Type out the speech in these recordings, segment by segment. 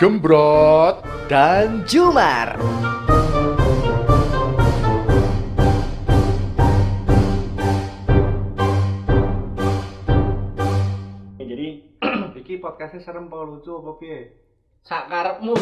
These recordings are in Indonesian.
Gembrot dan Jumar. Jadi Iki podcastnya serem apa lucu apa piye? sakarepmu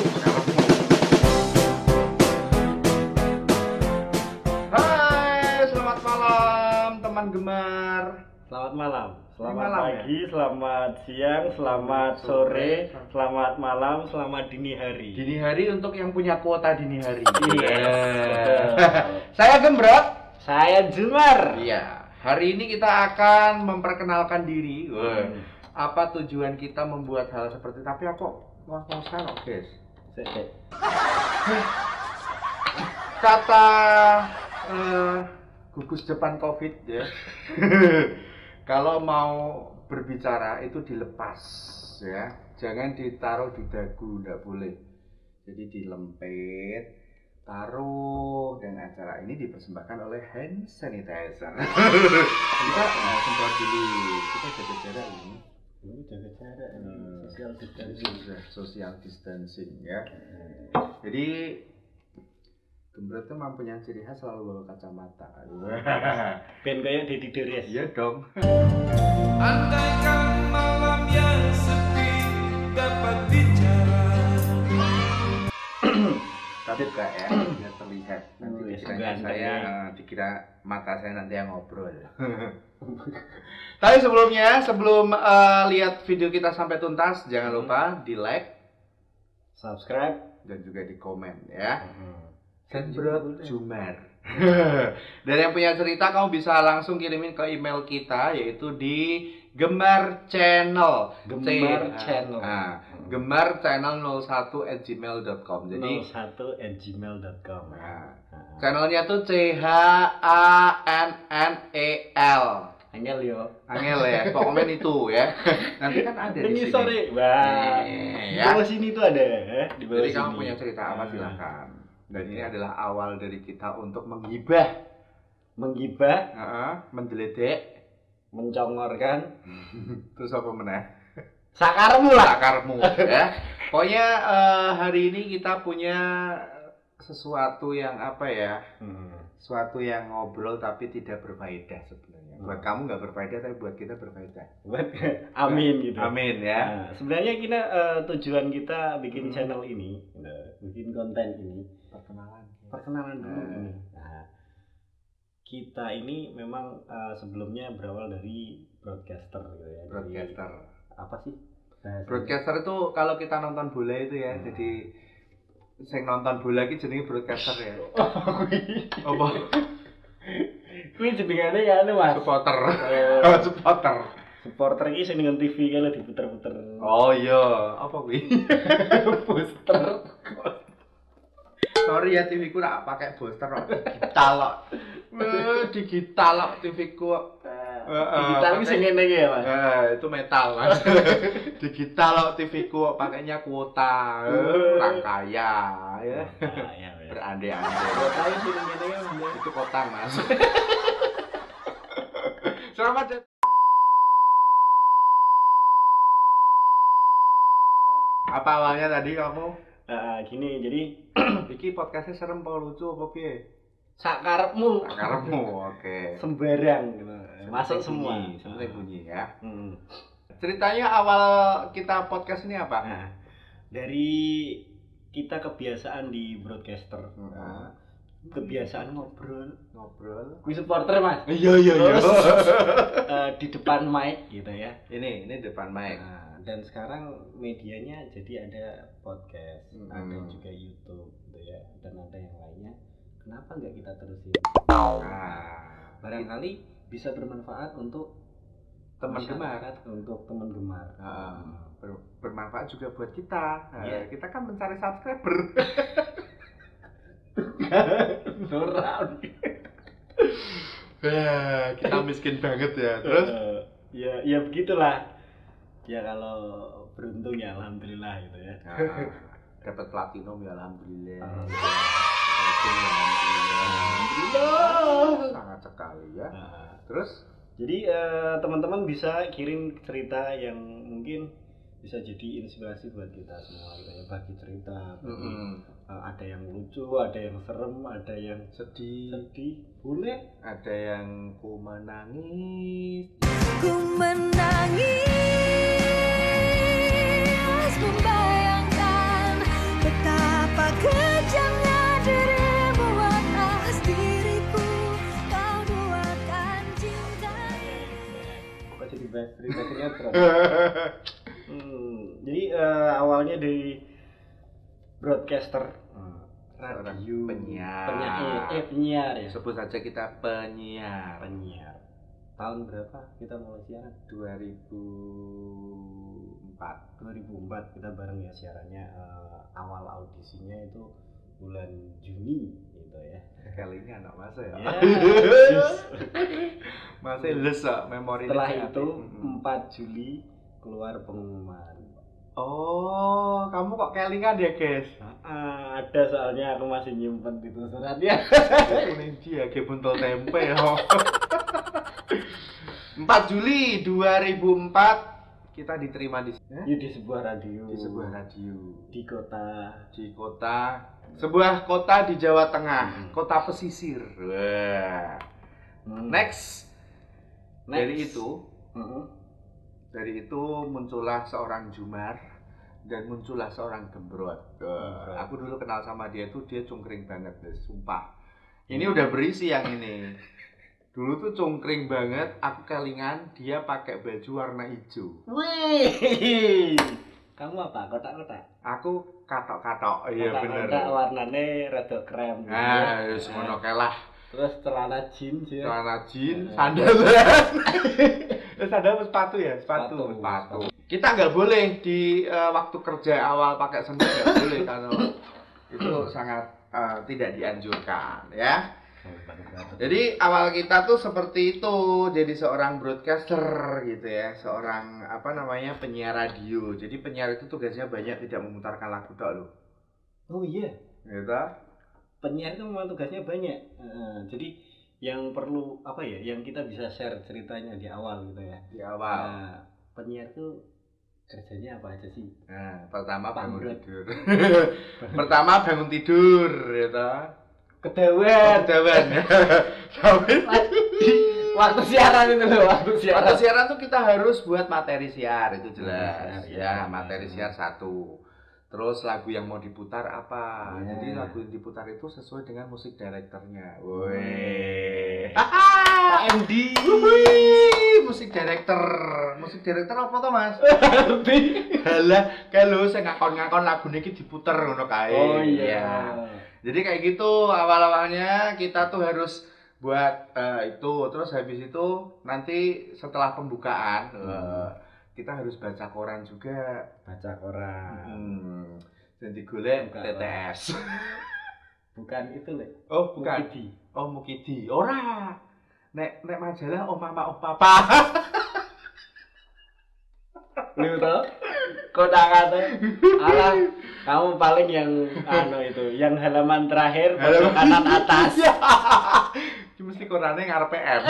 Hai, selamat malam teman gemar. Selamat malam. Selamat malam, ya? pagi, selamat siang, selamat sore, selamat malam, selamat dini hari. Dini hari untuk yang punya kuota dini hari. Iya. Saya Gembrot. Saya Jumar. Iya. Hari ini kita akan memperkenalkan diri. Hmm. Apa tujuan kita membuat hal seperti tapi apa ngomong-ngomong guys? Sik, sik. Kata eh, gugus depan covid ya. Kalau mau berbicara itu dilepas ya, jangan ditaruh di dagu, nggak boleh. Jadi dilempit, taruh dan acara ini dipersembahkan oleh hand sanitizer. kita nah, semprot dulu, kita jaga jarak ini. Ini jaga jarak ini, Hmm. social distancing. Social distancing ya. Jadi Gembrot itu mempunyai ciri khas selalu bawa kacamata. Ben kayak Dedi Dores. Iya dong. Andaikan malam yang sepi dapat bicara Tapi ya, biar terlihat. Nanti Oh, ya, ganteng saya ya. eh, dikira mata saya nanti yang ngobrol. Tapi sebelumnya, sebelum eh, lihat video kita sampai tuntas, jangan lupa di like Subscribe. dan juga di komen ya. Hmm. Gembrot Jumar. Dan yang punya cerita kamu bisa langsung kirimin ke email kita yaitu di Gemar Channel. Gemar C- Channel. Ah, Gemar Channel 01 at gmail.com. Jadi 01 at gmail.com. nah, Nah, channelnya tuh C H A N N E L. Angel yo. Angel ya, pokoknya itu ya. Nanti kan ada di Ini sini. sore. Wah. Nih, Di ya. bawah sini tuh ada. eh, Di bawah Jadi kamu punya cerita apa Ah. Dan ini adalah awal dari kita untuk menggibah, Menggibah, Heeh, mendeledek, mencongorkan. terus apa meneh? Sakarmu lah. Sakarmu ya. Pokoknya eh, hari ini kita punya sesuatu yang apa ya? Hmm. Sesuatu yang ngobrol tapi tidak berfaedah sebenarnya. Buat Hmm. kamu nggak berfaedah tapi buat kita berfaedah. Buat amin gitu. Amin ya. Nah, sebenarnya kita eh, tujuan kita bikin Hmm. channel ini, bikin konten ini, Perkenalan. dulu Eh. ini. Nah, kita ini memang eh, sebelumnya berawal dari broadcaster gitu ya. Broadcaster. apa sih? bahasanya? Broadcaster itu kalau kita nonton bola itu ya, Hmm. jadi sing nonton bola iki jenenge broadcaster ya. Oh, kuwi. Apa? Kuwi jenengane ya anu Mas. Supporter. Eh, Oh, supporter. supporter iki sing dengan TV kalau diputer-puter. Oh iya, apa kuwi? booster. Sorry ya TV ku rak pakai booster kok digital kok. Eh, digital kok TV ku. Heeh, Digital iki sing ngene ya, Mas. Eh, itu metal mas. digital kok TV ku pakainya kuota. Eh, Orang kaya ya. Nah, ya. Berandai-andai. Tahu sih ngene ya, Mas. Itu kotang mas. Selamat datang. Apa awalnya tadi kamu? Nah, gini, jadi Iki podcastnya serem apa lucu apa piye? sakarepmu Karepmu, oke. sembarang gitu. Masuk semua. Sebenarnya bunyi ya. Hmm. Ceritanya awal kita podcast ini apa? Nah, dari kita kebiasaan di broadcaster. Nah, Kebiasaan ngobrol. ngobrol. Kuwi supporter, Mas. Iya iya iya. Eh, di depan mic gitu ya. ini ini depan mic. Nah, dan sekarang medianya jadi ada podcast, Hmm. ada juga YouTube gitu ya, dan ada yang lainnya. Kenapa nggak kita terusin? Nah, Barangkali bisa bermanfaat untuk teman gemar. untuk teman gemar. Ah, ber- bermanfaat juga buat kita. Iya. Kita kan mencari subscriber. Norak. Ya, kita miskin banget ya. Terus ya, ya begitulah. Ya kalau beruntung ya alhamdulillah gitu ya. nah, dapat platinum ya alhamdulillah. Ya, alhamdulillah. Sangat sekali ya. Nah, Terus Jadi eh, teman-teman bisa kirim cerita yang mungkin bisa jadi inspirasi buat kita semua. Gitu ya bagi cerita bagi, Mm-mm. eh, ada yang lucu ada yang serem ada yang sedih. sedih boleh. Ada yang ku menangis. Ku menangis membayangkan betapa kejamnya dirimu atas diriku. Kau duakan cinta ini. kok jadi bahas cerita sinetron hmm, jadi eh, awalnya dari broadcaster. Eh, Seorang radio penyiar. penyair eh penyiar ya. Sebut saja kita penyiar. Penyiar. Tahun berapa kita mulai siaran? 2004 2004 kita bareng ya siarannya. Eh, awal audisinya itu bulan Juni gitu ya. Kali ini anak masa ya. Ya, masih les kok, memori setelah itu Mm-mm. 4 Juli keluar pengumuman. Oh kamu kok kelingan ya guys? Ah, ada soalnya aku masih nyimpen itu suratnya ini dia kayak buntel tempe ya 4 Juli 2004 kita diterima di Ini di sebuah radio. Di sebuah radio. Di kota. Di kota. Sebuah kota di Jawa Tengah. Hmm. kota pesisir. Wah. Hmm. next. Next. dari itu Mm-mm. Dari itu muncullah seorang Jumar dan muncullah seorang Gembrot. Gembrot. aku dulu kenal sama dia tuh dia cungkring banget deh, sumpah. Ini udah berisi yang ini. Dulu tuh cungkring banget, aku kelingan dia pakai baju warna hijau. Wih, kamu apa? Kotak-kotak? Aku katok-katok. Iya bener. Kotak-kotak warnanya rada krem. Nah, ya. wis ngono kae lah. Terus celana jeans ya. Celana jeans, Eh. sandalan. Eh, sandal sepatu ya? Sepatu. Sepatu. Sepatu. Kita nggak boleh di eh, waktu kerja awal pakai sendal nggak boleh karena itu sangat eh, tidak dianjurkan ya. Jadi awal kita tuh seperti itu, jadi seorang broadcaster gitu ya, seorang apa namanya penyiar radio. Jadi penyiar itu tugasnya banyak tidak memutarkan lagu tok loh. Oh iya, Gitu. Penyiar itu memang tugasnya banyak. Heeh, jadi yang perlu apa ya? Yang kita bisa share ceritanya di awal gitu ya. Di awal. Nah, penyiar tuh kerjanya apa aja sih? Nah, pertama bangun Pamret. tidur. pertama bangun tidur, gitu. Kedewan. Tapi waktu siaran itu loh, waktu siaran. pada siaran tuh kita harus buat materi siar itu jelas. Ya, iya. materi siar satu. Terus lagu yang mau diputar apa? Iya. Jadi lagu yang diputar itu sesuai dengan musik direkturnya. Woi. Pak MD. Musik director. Musik director apa tuh, Mas? Halah, kalau saya ngakon-ngakon lagu ini diputer ngono kae. Oh iya. Jadi kayak gitu awal-awalnya kita tuh harus buat eh, itu terus habis itu nanti setelah pembukaan Hmm. eh, kita harus baca koran juga. Baca koran. Hmm. Dan digolek TTS. Bukan itu loh. Oh, bukan. Mukidi. Oh, Mukidi. Ora. Nek nek majalah oh mama oh papa. Lu tau? Kota kata. Alah, kamu paling yang anu itu, yang halaman terakhir pojok kanan atas. Ya. Ini mesti korannya ngarepe M.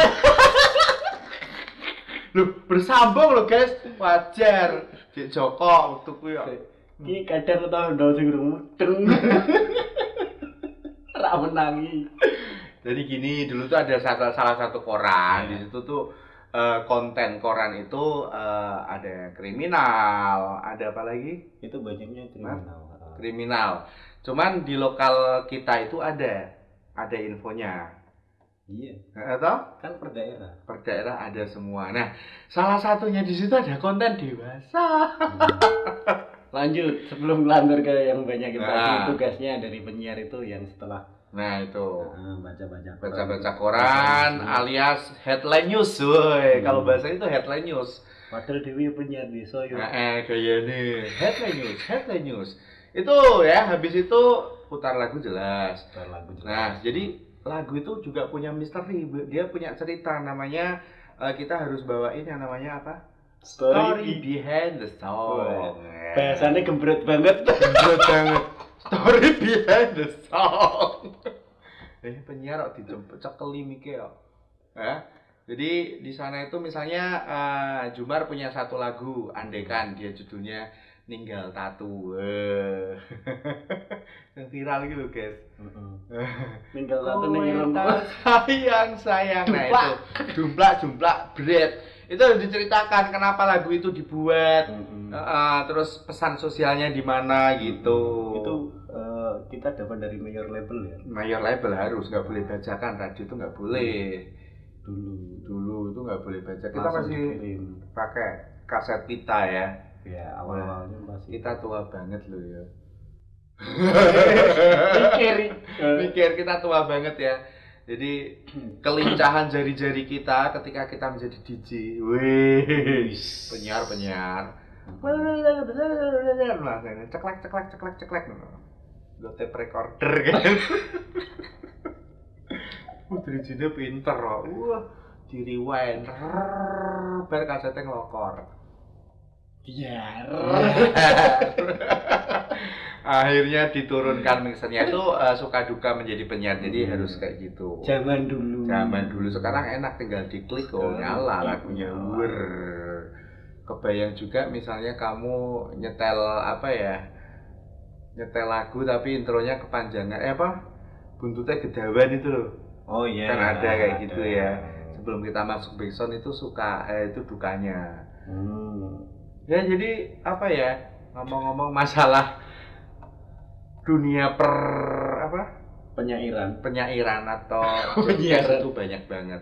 Loh, bersambung loh guys. Wajar. Joko waktu ku Ini kadang tau ndo sing mudeng. Ra menangi. Jadi gini, dulu tuh ada satu, salah satu koran. Ya. Di situ tuh eh, konten koran itu eh, ada kriminal, ada apa lagi? Itu banyaknya kriminal. Kriminal. Cuman di lokal kita itu ada ada infonya. Iya, Atau kan per daerah. per daerah ada semua. Nah, salah satunya di situ ada konten dewasa. Lanjut, sebelum ngelantur ke yang banyak kita Nah. tugasnya dari penyiar itu yang setelah Nah, itu. baca-baca koran. Baca-baca koran alias headline news, woi. Hmm. Kalau bahasa itu headline news. Padahal Dewi penyiar desa yo. Nah, eh kayak nih. Headline news, headline news. Itu ya, habis itu putar lagu jelas. Setelah lagu jelas. Nah, jadi lagu itu juga punya misteri. Dia punya cerita namanya eh, kita harus bawain yang namanya apa? Story, behind the song. bahasanya gembrot banget. Bener banget. Story behind the song. Eh penyiar kok dijemput cekeli mikir kok. Hah? Jadi di sana itu misalnya eh, Jumar punya satu lagu, andekan dia judulnya Ninggal Tatu. Eh. Yang viral gitu, guys. Kowe ireng. tak sayang sayang nah itu jumplak jumplak bread itu harus diceritakan kenapa lagu itu dibuat Mm-mm. Eh, terus pesan sosialnya di mana gitu Itu eh, kita dapat dari mayor label ya mayor label harus nggak boleh bajakan radio itu nggak boleh dulu. dulu itu nggak boleh baca kita Langsung masih dikirim. pakai kaset pita ya Ya awal-awalnya masih. kita tua banget loh ya Mikir. mikir kita tua banget ya jadi kelincahan jari-jari kita ketika kita menjadi DJ wih penyiar penyiar nah ini ceklek ceklek ceklek ceklek. Lo tape recorder kan wah DJ pinter kok wah di rewind bar kasetnya ngelokor. Biar. akhirnya diturunkan mixernya itu eh, suka duka menjadi penyiar jadi Hmm. harus kayak gitu Zaman dulu. zaman dulu sekarang enak tinggal diklik oh nyala lagunya nyala. wer kebayang juga misalnya kamu nyetel apa ya nyetel lagu tapi intronya kepanjangan eh apa buntutnya gedawan itu loh Oh iya. kan ada kayak gitu ada. ya sebelum kita masuk backsound itu suka eh, itu dukanya Hmm. ya jadi apa ya ngomong-ngomong masalah dunia per apa Penyairan. penyairan atau Penyiaran. itu banyak banget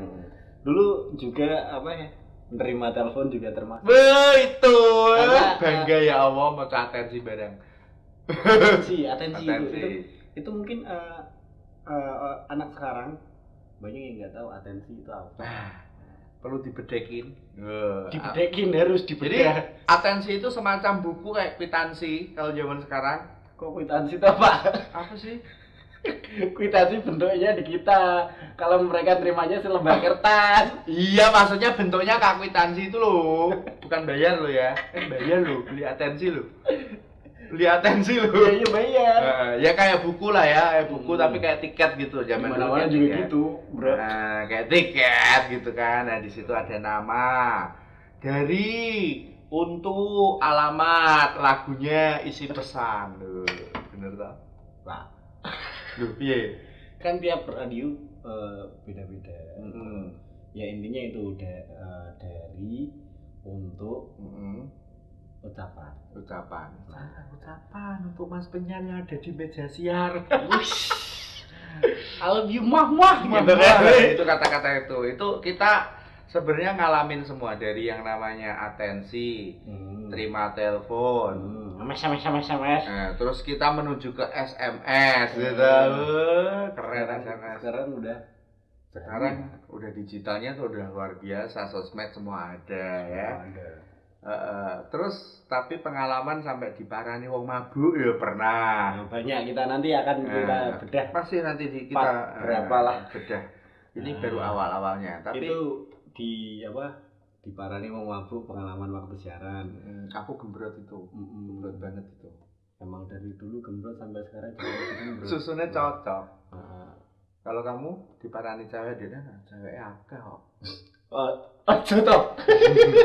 Dulu juga apa ya? Menerima telepon juga termasuk. Wah itu Karena- bangga ya Allah mau atensi barang atensi, atensi, itu- atensi Itu, itu mungkin eh, eh, eh, anak sekarang banyak yang nggak tahu atensi itu apa. nah perlu dibedekin Wah, Dibedekin harus jadi dibedah. atensi itu semacam buku kayak kwitansi kalau zaman sekarang Kok kwitansi itu apa? apa sih kwitansi bentuknya di kita. Kalau mereka terimanya selembar kertas. iya maksudnya bentuknya kayak kwitansi itu loh bukan bayar lo ya kan bayar lo beli atensi lo beli atensi lo Iya iya bayar. Eh, ya kayak buku lah ya, kayak buku Hmm. tapi kayak tiket gitu zaman dulu kayak juga gitu, bro. Nah, kayak tiket gitu kan. Nah, di situ ada nama dari untuk alamat lagunya isi pesan loh. Bener tak? Pak. Loh, piye? Kan tiap radio eh, beda-beda. Mm-mm. Ya intinya itu da- eh, dari untuk Mm-mm. ucapan. Ucapan. Ah, ucapan untuk Mas Penyan yang ada di meja siar. I love you mah mah kan. itu kata-kata itu. Itu kita sebenarnya ngalamin semua dari yang namanya atensi, Hmm. terima telepon, Hmm. SMS SMS SMS. Nah, terus kita menuju ke SMS gitu. Hmm. Wah, Keren SMS. Sekarang udah Sekarang udah digitalnya tuh udah luar biasa, sosmed semua ada ya. ada. Eh, eh, terus tapi pengalaman sampai diparani wong mabuk ya pernah. Nah, banyak kita nanti akan kita Nah, bedah. Pasti nanti di kita berapa lah. bedah. Ini Nah. baru awal-awalnya, tapi itu di apa? Di Parani mau mabuk pengalaman waktu siaran. mm, aku gembrot itu. Mm-mm. Gembrot banget itu. Emang dari dulu gembrot sampai sekarang juga masih gembrot. Susunnya cocok. Nah, Kalau kamu diparani cewek dia nah, ceweknya akeh kok. Oh, oh toh.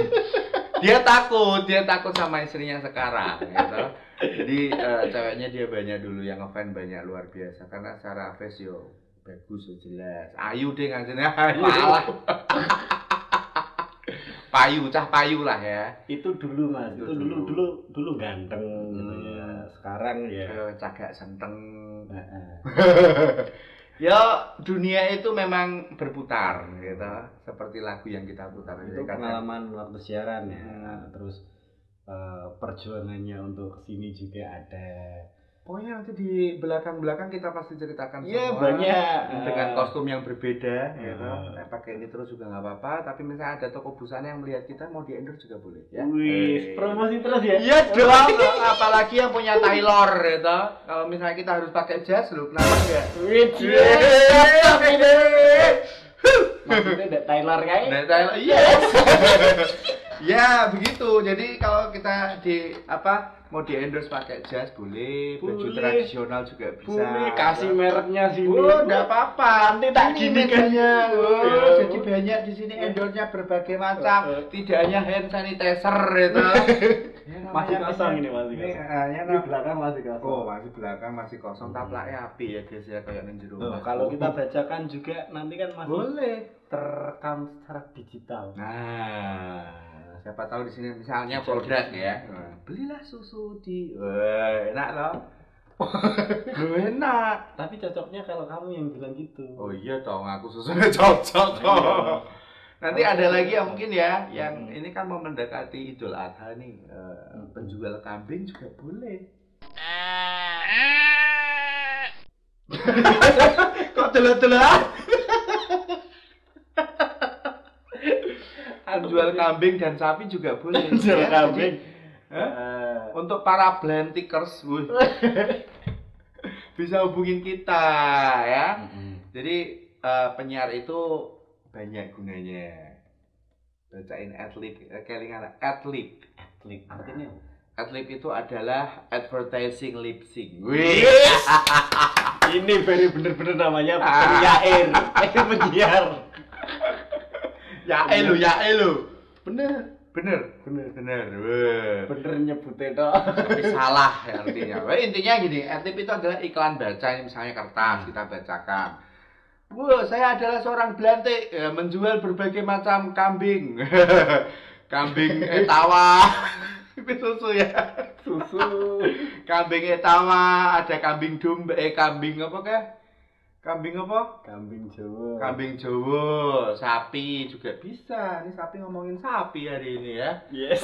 dia takut dia takut sama istrinya sekarang gitu jadi eh, ceweknya dia banyak dulu yang ngefan banyak luar biasa karena secara face yo bagus yo jelas ayu deh ngajarnya ayu Malah. Payu cah payu lah ya Itu dulu mas. Itu Itu dulu dulu. dulu ganteng gitu Hmm. ya. Sekarang ya. Cagak senteng ya dunia itu memang berputar gitu seperti lagu yang kita putar itu Kadang- pengalaman waktu siaran ya Hmm. terus eh, perjuangannya untuk ke sini juga ada Pokoknya nanti di belakang-belakang kita pasti ceritakan Iya, semua banyak. dengan kostum yang berbeda, gitu. Eh, pakai ini terus juga nggak apa-apa. Tapi misalnya ada toko busana yang melihat kita mau di endorse juga boleh, ya. wih Eh. promosi terus ya Iya dong, apalagi yang punya Taylor, gitu. Kalau misalnya kita harus pakai jas, loh, kenapa enggak? wih Iya. maksudnya ada Tyler kayak Nah, Taylor, yes. Ya begitu. Jadi kalau kita di apa mau di endorse pakai jas boleh, baju tradisional juga bisa. Boleh kasih mereknya sini. Oh, enggak apa-apa. Nanti tak Ini gini kan. Oh, Ya. jadi banyak di sini endorse-nya berbagai macam. Eh. Tidak hanya hand sanitizer itu. Ya, Masih kosong ini masih Ini, kosong. ya, Di nah. belakang masih kosong. Oh, masih belakang masih kosong. Taplaknya api ya guys ya kayak ning jero. Mas. kalau kita Oh. bacakan juga nanti kan masih boleh. terekam secara digital. Nah, siapa tahu di sini misalnya produk ya. Belilah susu di. Wah, enak loh. Loh, enak. Tapi cocoknya kalau kamu yang bilang gitu. Oh iya dong, aku susunya cocok kok. Nanti ada lagi yang mungkin ya, yang ini kan mau mendekati Idul Adha nih, eh, Hmm. penjual kambing juga boleh. Kok telat-telat? Penjual kambing dan sapi juga boleh. Jual ya. kambing. Eh, Untuk para blentikers, wuh. bisa hubungin kita ya. Jadi eh, penyiar itu banyak gunanya. Bacain adlib, eh, kelingan adlib. Klik artinya. Adlib itu adalah advertising lip sync. Wih. Ini very bener-bener namanya eh penyiar. Ya elu, ya elu. Bener, bener, bener, bener. Wah. Bener nyebutnya toh. Tapi salah ya artinya. Wah, intinya gini, adlib itu adalah iklan baca ini misalnya kertas kita bacakan. Wah, saya adalah seorang belantik ya, menjual berbagai macam kambing. kambing etawa. Itu susu ya. Susu. Kambing etawa, ada kambing domba, eh kambing apa kah? Kambing apa? Kambing Jawa. Kambing Jawa, sapi juga bisa. Ini sapi ngomongin sapi hari ini ya. Yes.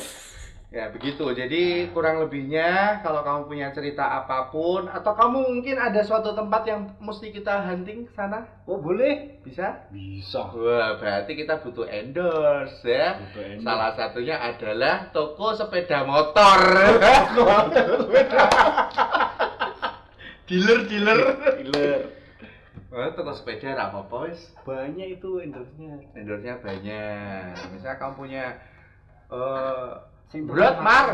Ya begitu. Jadi kurang lebihnya kalau kamu punya cerita apa pun atau kamu mungkin ada suatu tempat yang mesti kita hunting ke sana, Oh boleh? bisa? Bisa. Wah, berarti kita butuh endorse ya. Salah satunya adalah toko sepeda motor. dealer dealer. Dealer. Wah, toko sepeda ra apa-apa wis. Banyak itu endorse-nya. Endorse-nya banyak. Misalnya kamu punya eh Sing berat tukang mar?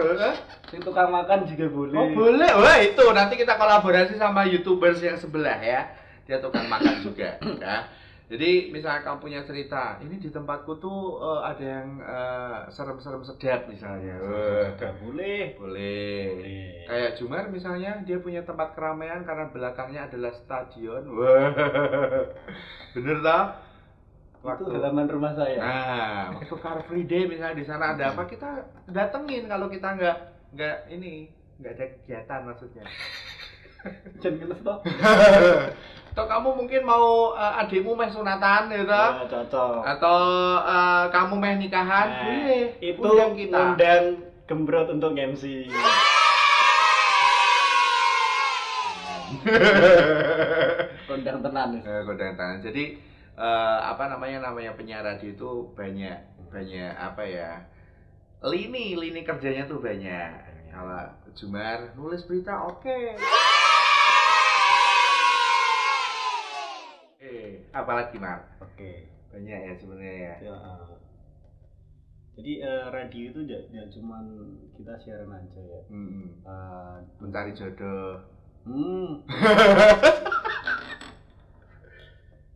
Sing tukang makan juga boleh. Oh boleh, wah itu nanti kita kolaborasi sama youtubers yang sebelah ya. Dia tukang makan juga, ya. Jadi misalnya kamu punya cerita, ini di tempatku tuh eh, ada yang eh, serem-serem sedap misalnya. Juga boleh. boleh. Boleh. Kayak Jumar misalnya, dia punya tempat keramaian karena belakangnya adalah stadion. Wah, bener tak? Itu halaman rumah saya. Nah, waktu Car Free Day misalnya di sana ada apa, kita datengin kalau kita nggak nggak ini nggak ada kegiatan maksudnya. Jangan toh. Atau kamu mungkin mau eh, adikmu meh sunatan gitu, Ya, cocok. atau eh, kamu meh nikahan, Nah, boleh. Itu Undang kita. undang gembrot untuk MC. Undang tenan. wis. Eh, godaan tangan. Jadi eh, apa namanya namanya penyiar radio itu banyak banyak apa ya lini lini kerjanya tuh banyak. Kalau Jumar nulis berita oke. Eh, apalagi Mar? Oke. Banyak ya sebenarnya ya. Ya, uh, jadi eh, radio itu tidak cuma kita siaran aja ya. Hmm, Eh, mencari jodoh. hmm,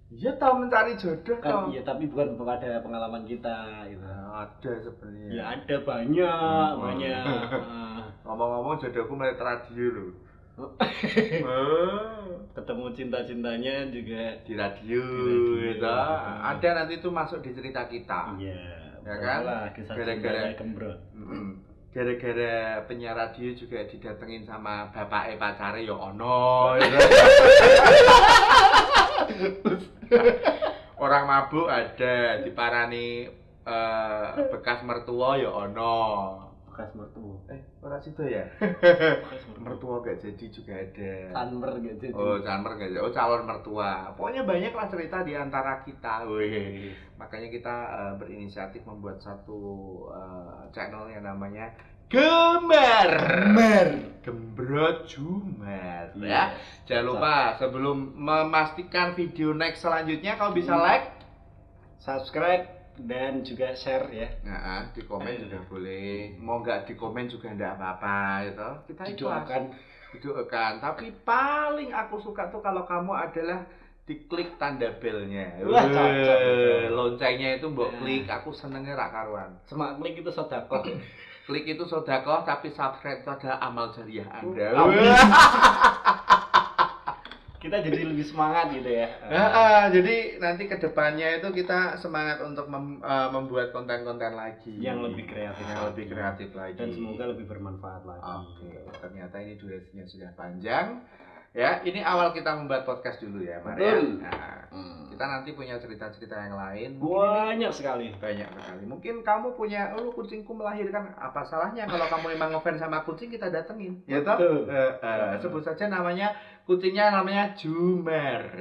Iya tahu mencari jodoh kan iya tapi bukan pada pengalaman kita gitu. Nah, ada sebenarnya. Ya ada banyak, Hmm. banyak. Ah, Ngomong-ngomong jodohku melalui radio loh. Oh. Ketemu cinta-cintanya juga di radio, Di radio, gitu. betul. Ada nanti itu masuk di cerita kita. iya. Ya kan? Gara-gara-. Mm-mm. Gara-gara penyiar radio juga didatengin sama bapak pacare ya ono. gitu. Orang mabuk ada, diparani eh, bekas mertua ya ono. Bekas mertua. Eh, ora situ ya? Mertua. Gak jadi juga ada. Sanmer gak jadi. Oh, calon gak jadi. Oh, calon mertua. Pokoknya banyak lah cerita di antara kita. Wih. Makanya kita eh, berinisiatif membuat satu eh, channel yang namanya Gemar. Gemar. Gembrot Jumat Iya. ya. Jangan lupa sebelum memastikan video next selanjutnya kau bisa Hmm. like, Subscribe, dan juga share ya. Nah, ah, di komen juga boleh. Mau nggak di komen juga nggak apa-apa, gitu. Kita ikhlas. Didoakan. Didoakan. Tapi paling aku suka tuh kalau kamu adalah diklik tanda belnya. Wah, cocok. Weh, Loncengnya itu mbok Nah. klik, aku senengnya rak karuan. Semak klik itu sodakoh. Klik itu sodakoh, tapi subscribe itu adalah amal jariah Anda. Kita jadi lebih semangat gitu ya. Ya, ah, jadi nanti ke depannya itu kita semangat untuk mem- eh, membuat konten-konten lagi Yang lebih kreatif yang lagi. lebih kreatif lagi Dan semoga lebih bermanfaat lagi. Oke, ternyata ini durasinya sudah panjang. Ya, ini awal kita membuat podcast dulu ya, Mar. ya. Betul. Nah, Hmm. kita nanti punya cerita-cerita yang lain. Banyak sekali. Banyak sekali. Mungkin kamu punya, oh kucingku melahirkan. Apa salahnya kalau kamu memang ngefans sama kucing kita datengin, ya toh? Betul. Eh, eh, sebut saja namanya kucingnya namanya Jumer.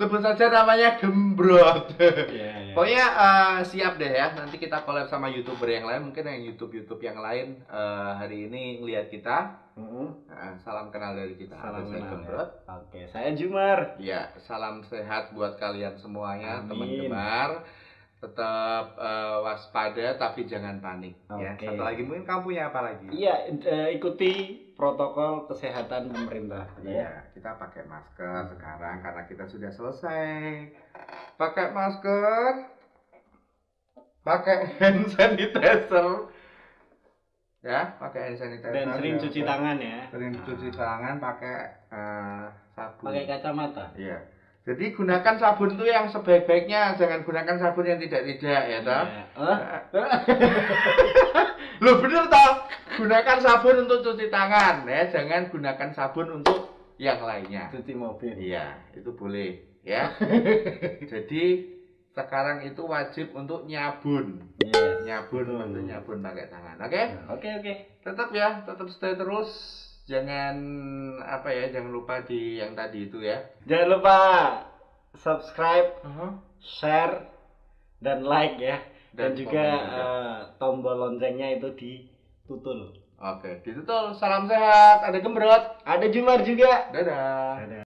Sebut saja namanya Gembrot. Iya, iya. Pokoknya eh, siap deh ya. Nanti kita collab sama youtuber yang lain. Mungkin yang YouTube YouTube yang lain eh, hari ini ngelihat kita. Mm-mm. Nah, salam kenal dari kita. Salam saya kenal Gembrot. ya. Oke, saya Jumar. Ya, salam sehat buat kalian semuanya, teman Gemar. Tetap eh, waspada tapi jangan panik. Ya. Oke. Satu lagi mungkin kamu punya apa lagi? Iya, eh, ikuti protokol kesehatan pemerintah. Iya, kita pakai masker sekarang karena kita sudah selesai. Pakai masker, pakai hand sanitizer. Ya, pakai hand sanitizer. Dan sering ya. cuci tangan ya. Sering cuci tangan pakai eh, sabun. Pakai kacamata. Iya. Jadi gunakan sabun tuh yang sebaik-baiknya, jangan gunakan sabun yang tidak-tidak ya toh. Iya. Hah? Lo bener toh? Gunakan sabun untuk cuci tangan ya, jangan gunakan sabun untuk yang lainnya. Cuci mobil. Iya, itu boleh ya. Jadi sekarang itu wajib untuk nyabun. Yes. Nyabun untuk nyabun pakai tangan. Oke? Oke, oke. Tetap ya, tetap stay terus. Jangan apa ya, jangan lupa di yang tadi itu ya. Jangan lupa subscribe, share, dan like ya. Dan, Dan juga eh, tombol loncengnya itu ditutul. Oke, ditutul. Salam sehat. Ada gembrot. Ada Jumar juga. Dadah. Dadah.